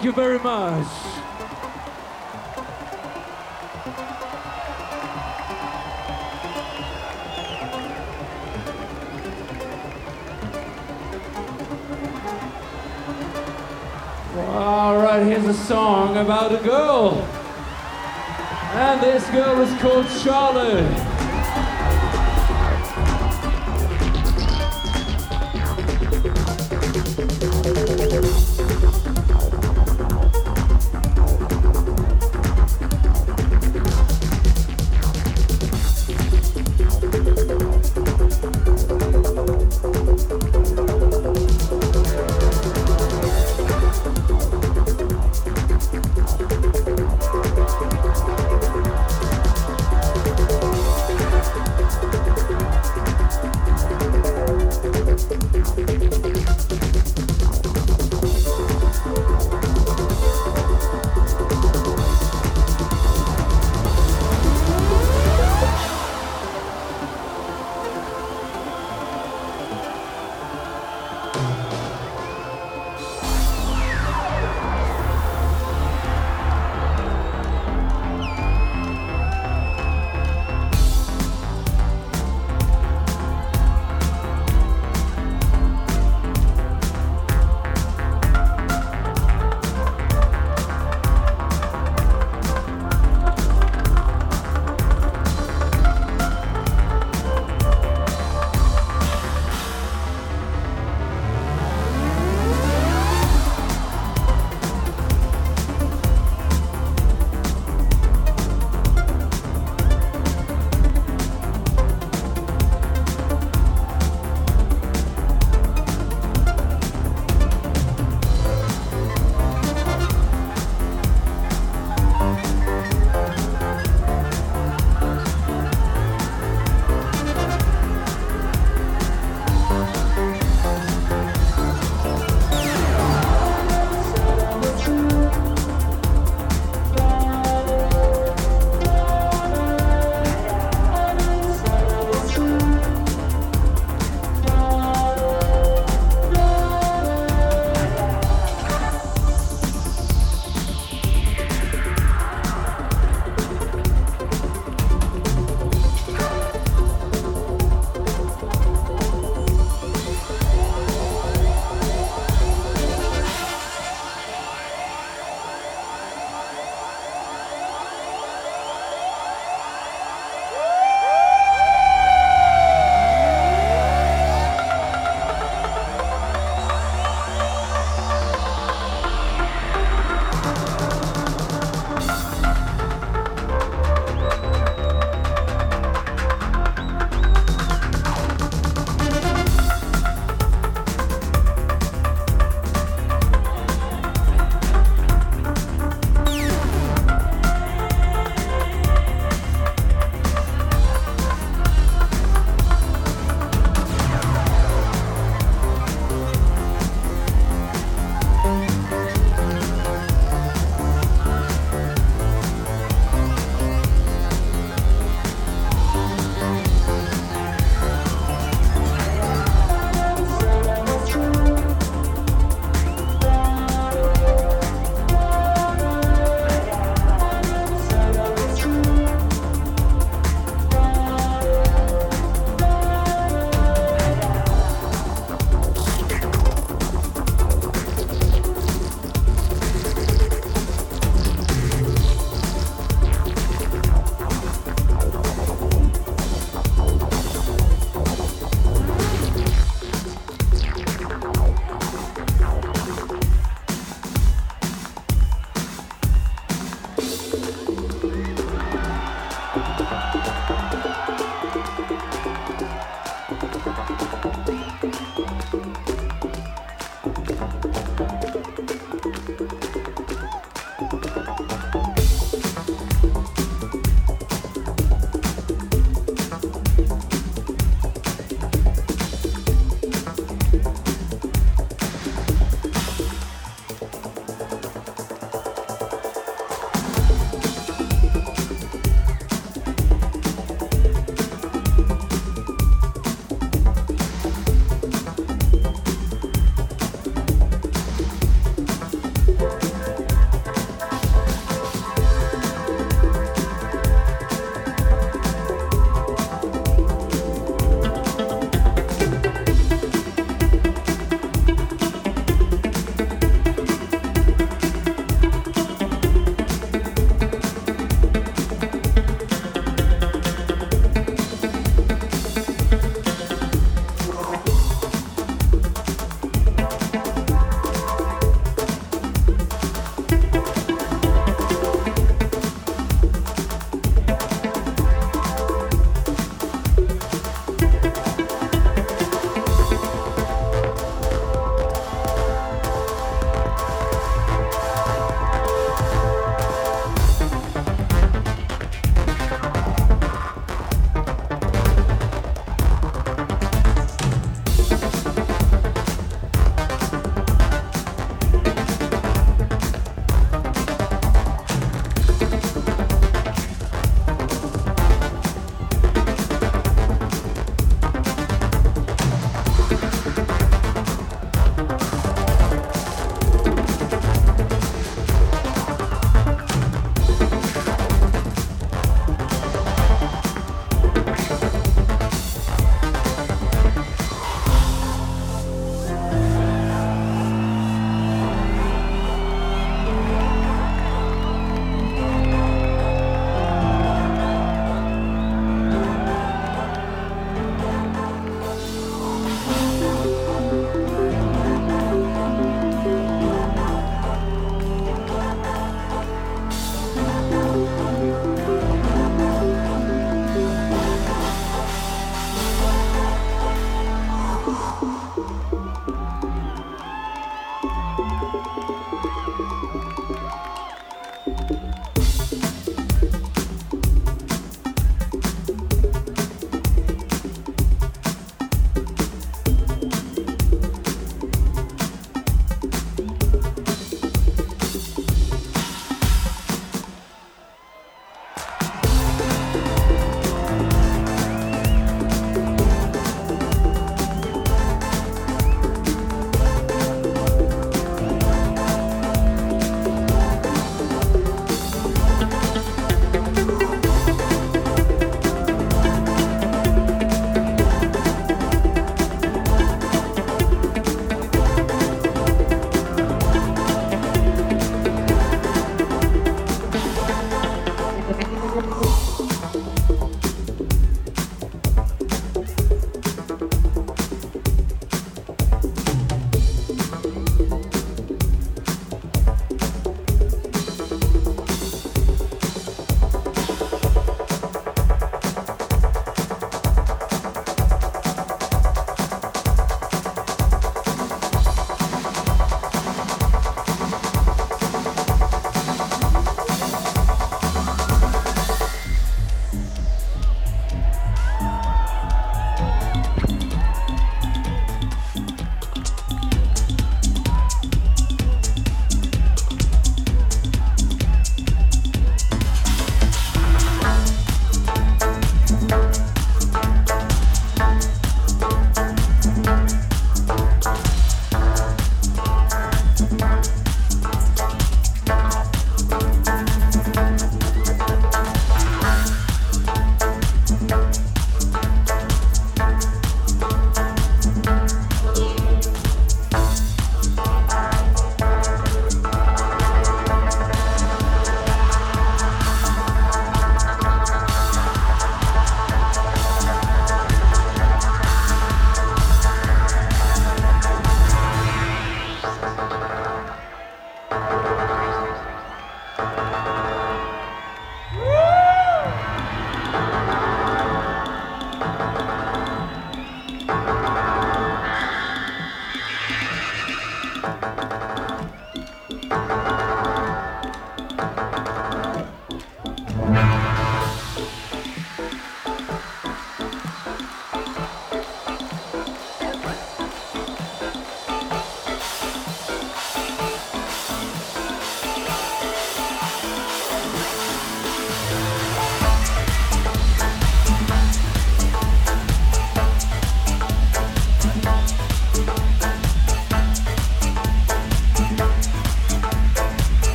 Thank you very much. All right, here's a song about a girl. And this girl is called Charlotte.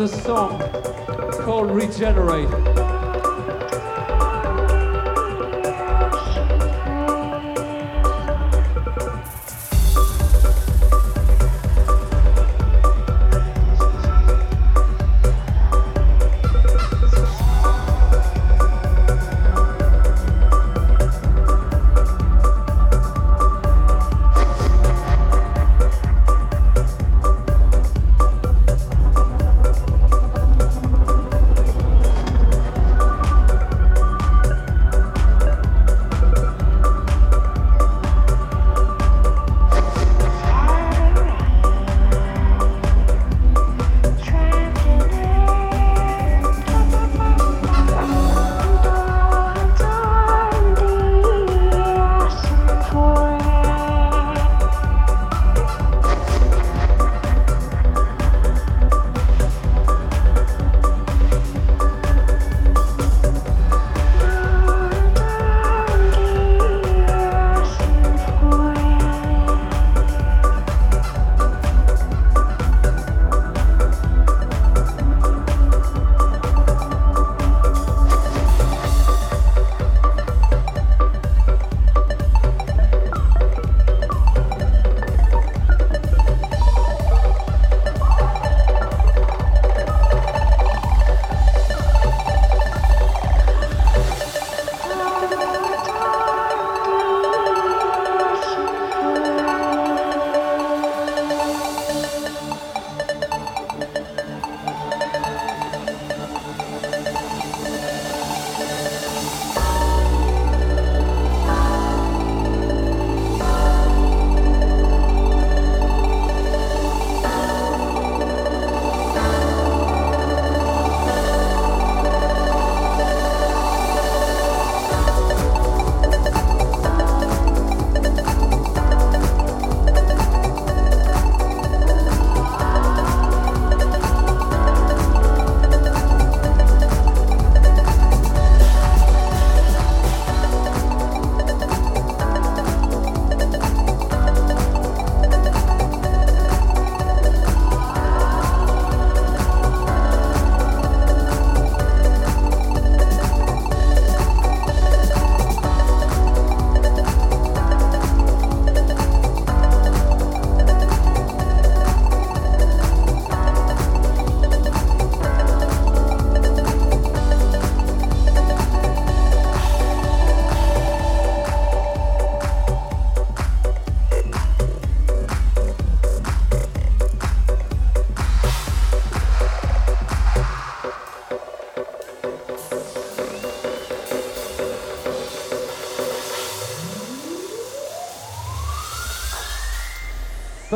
A song called Regenerate.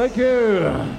Thank you.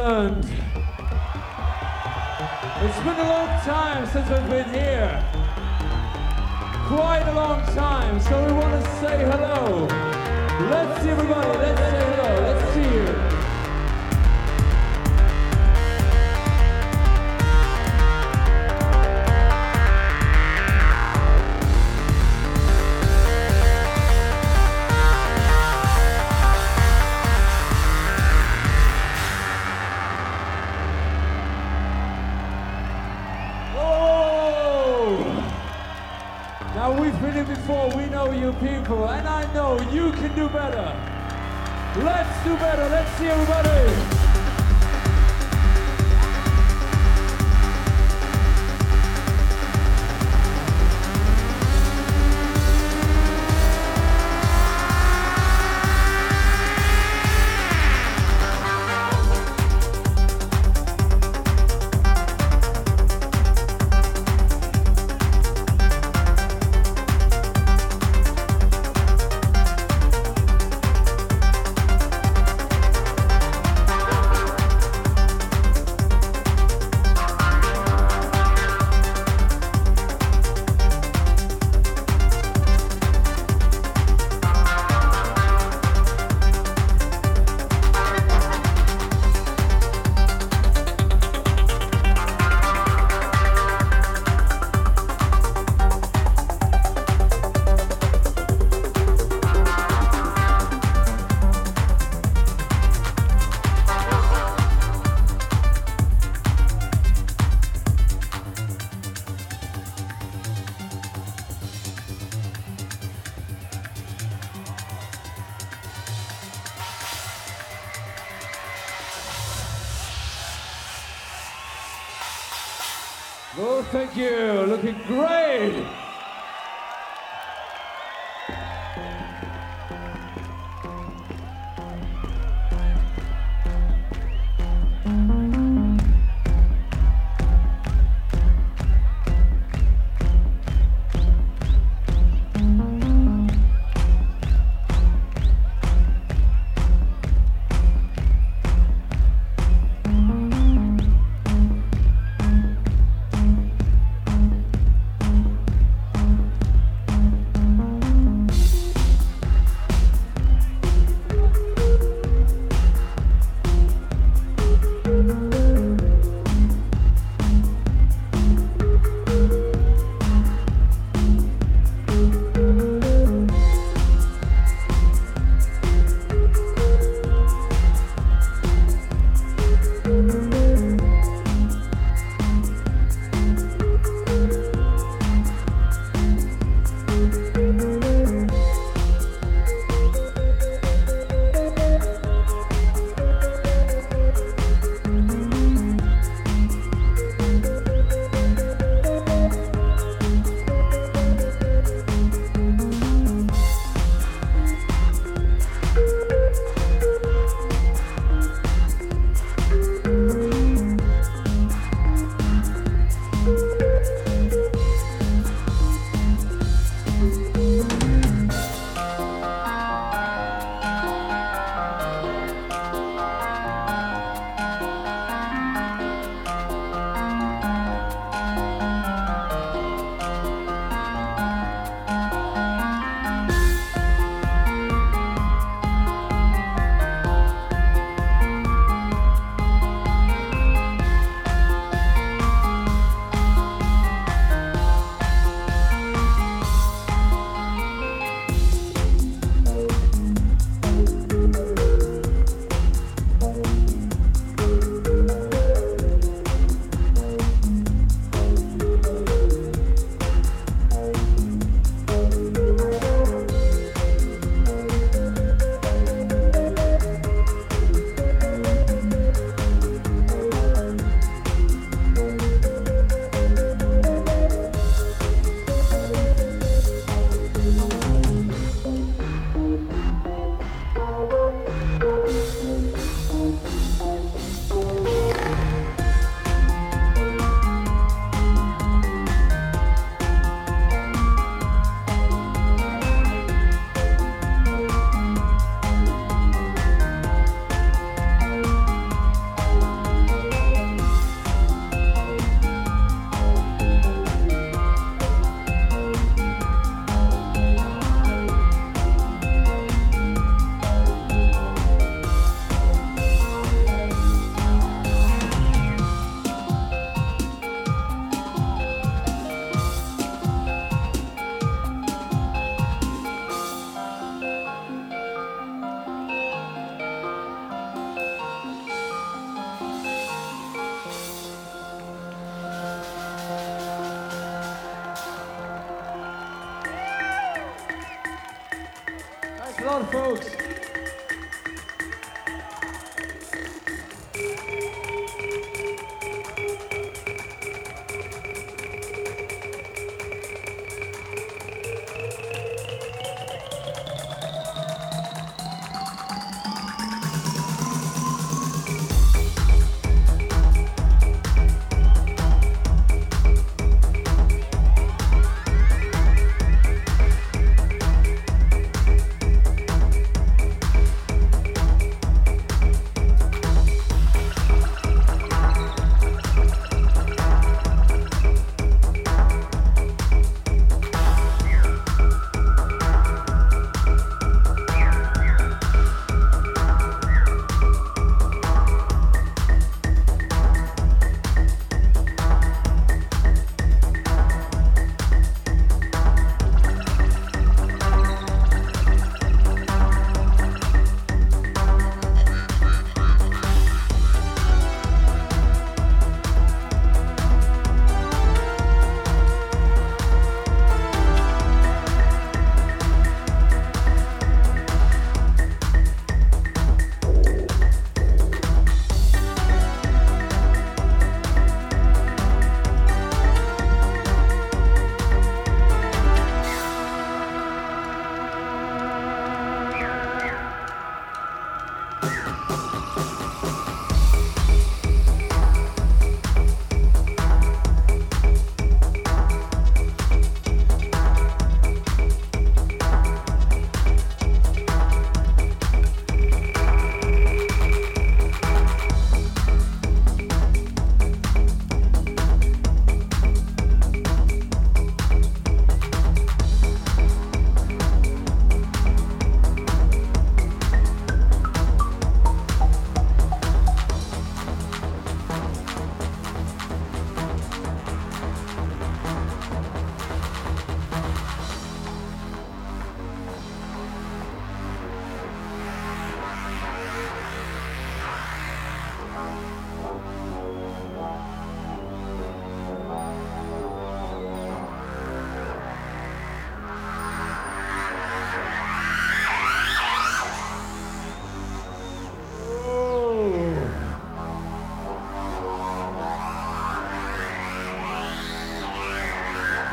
Iceland.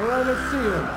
Glória ao Senhor.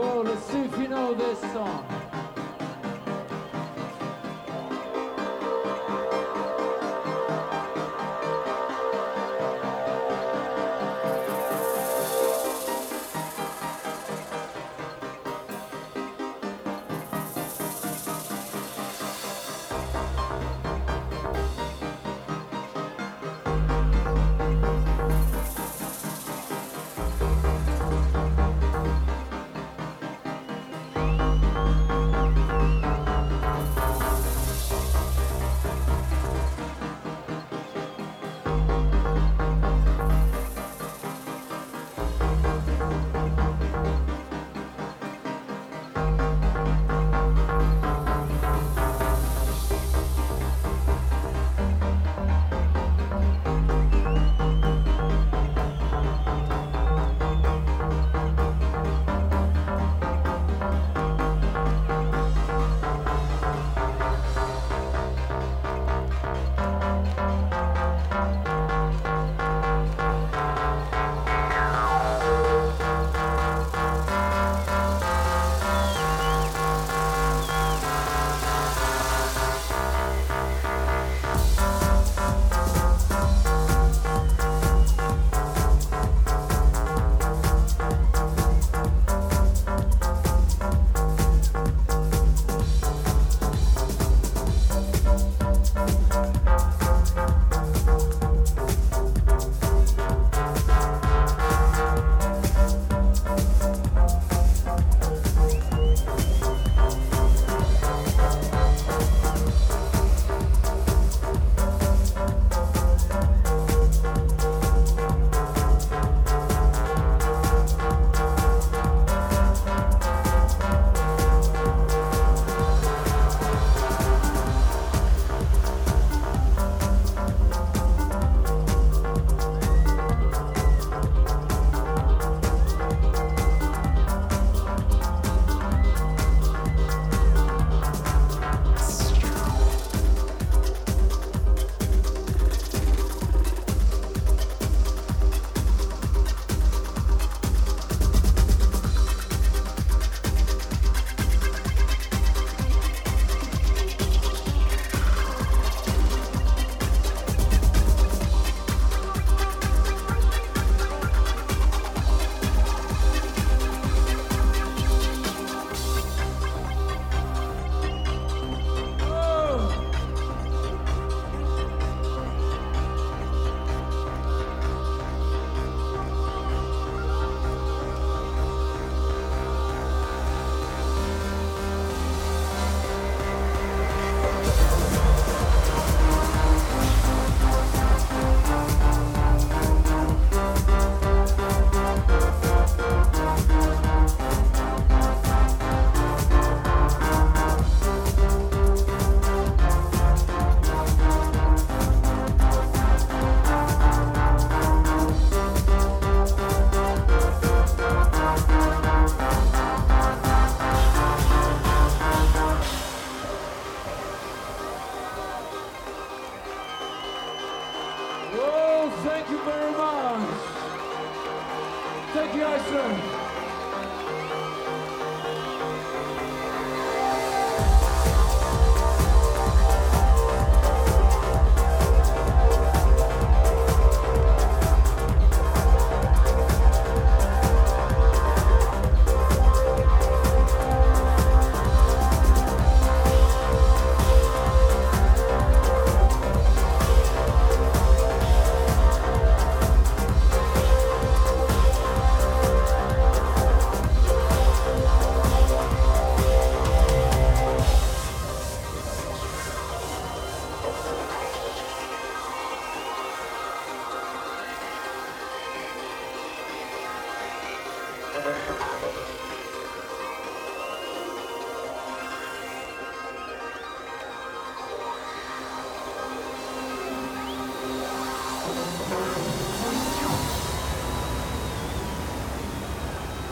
Whoa, let's see if you know this song.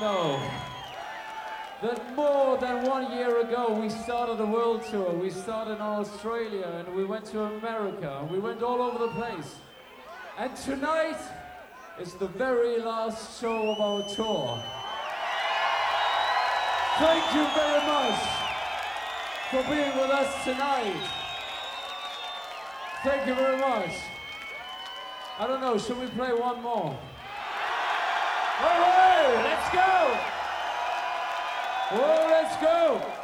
Know that more than one year ago we started a world tour. We started in Australia and we went to America we went all over the place. And tonight is the very last show of our tour. Thank you very much for being with us tonight. Thank you very much. I don't know, should we play one more? All right, let's go! Oh, let's go!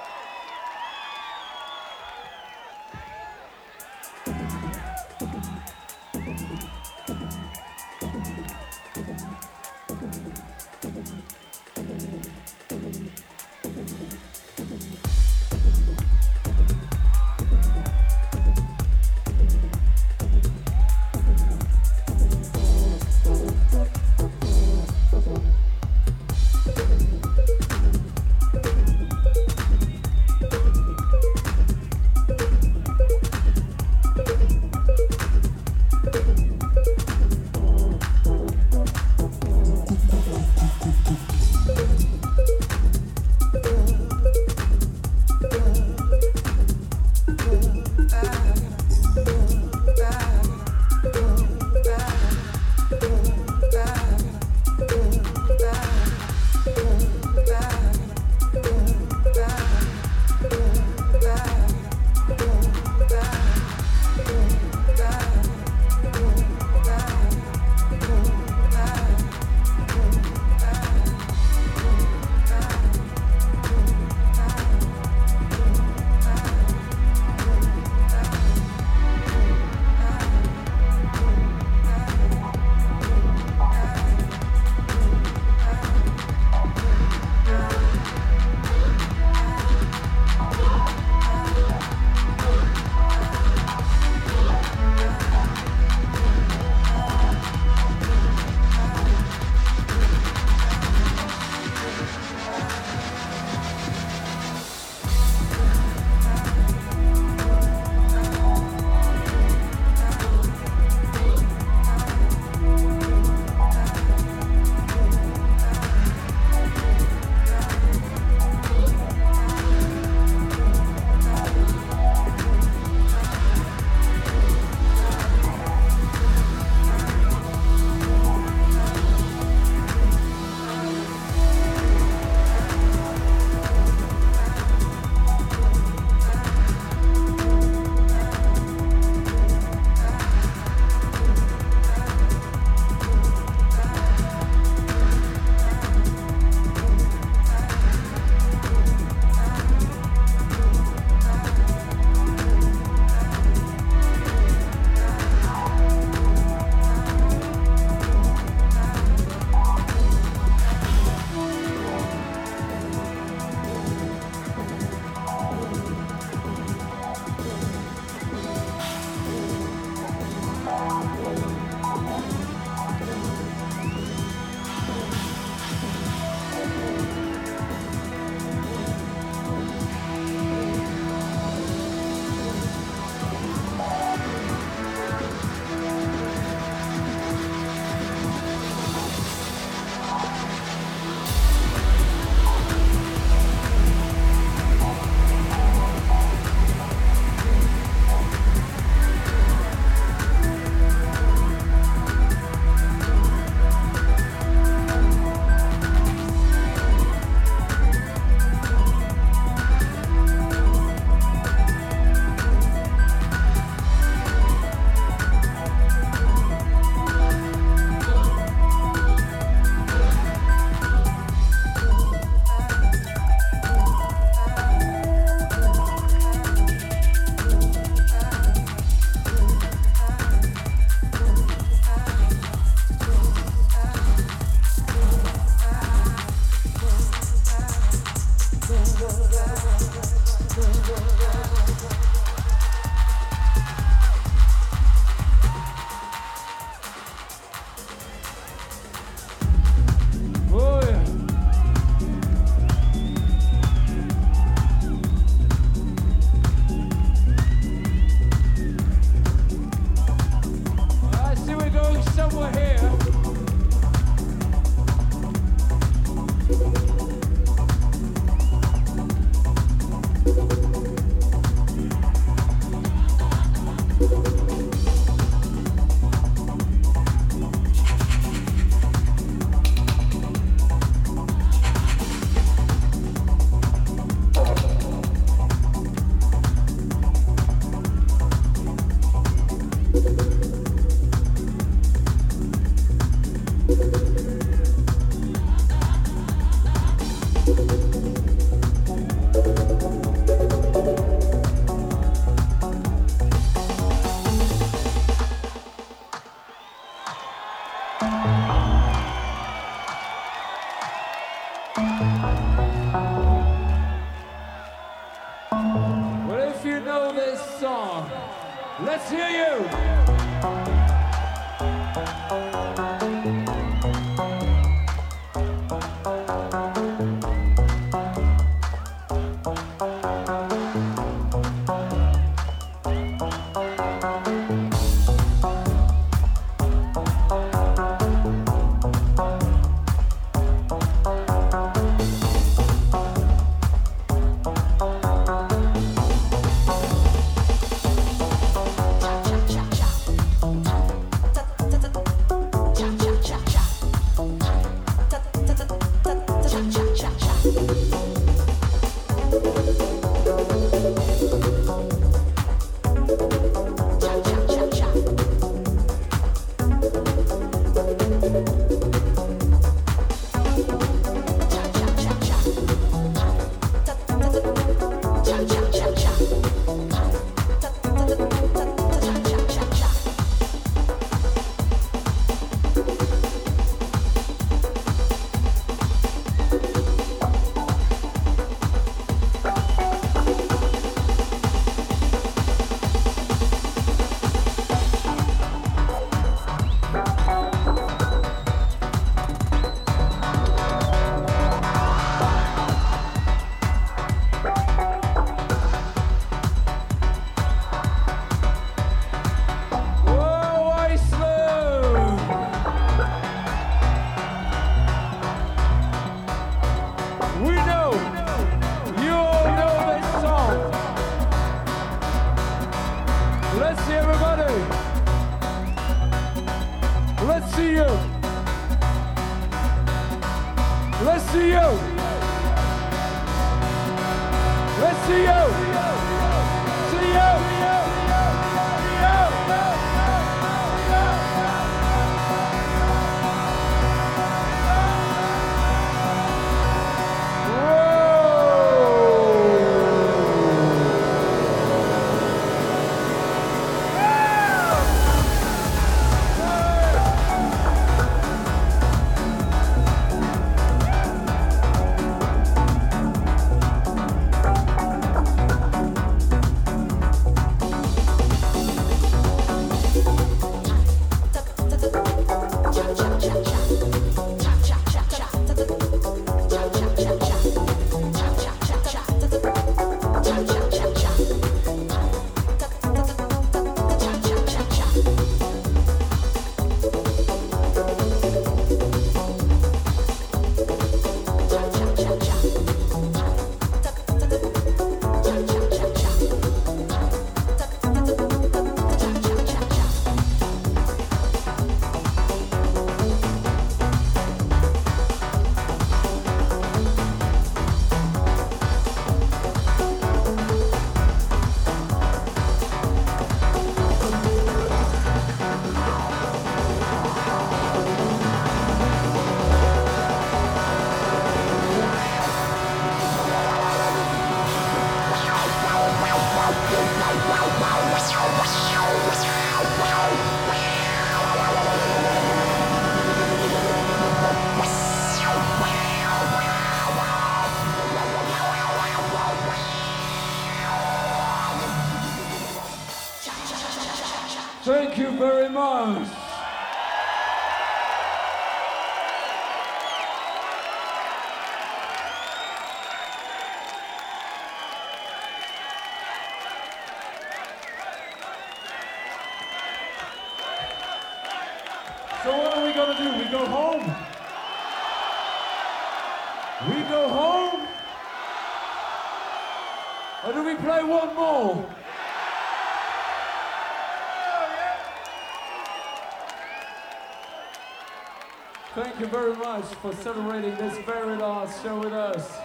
Thank you very much for celebrating this very last show with us.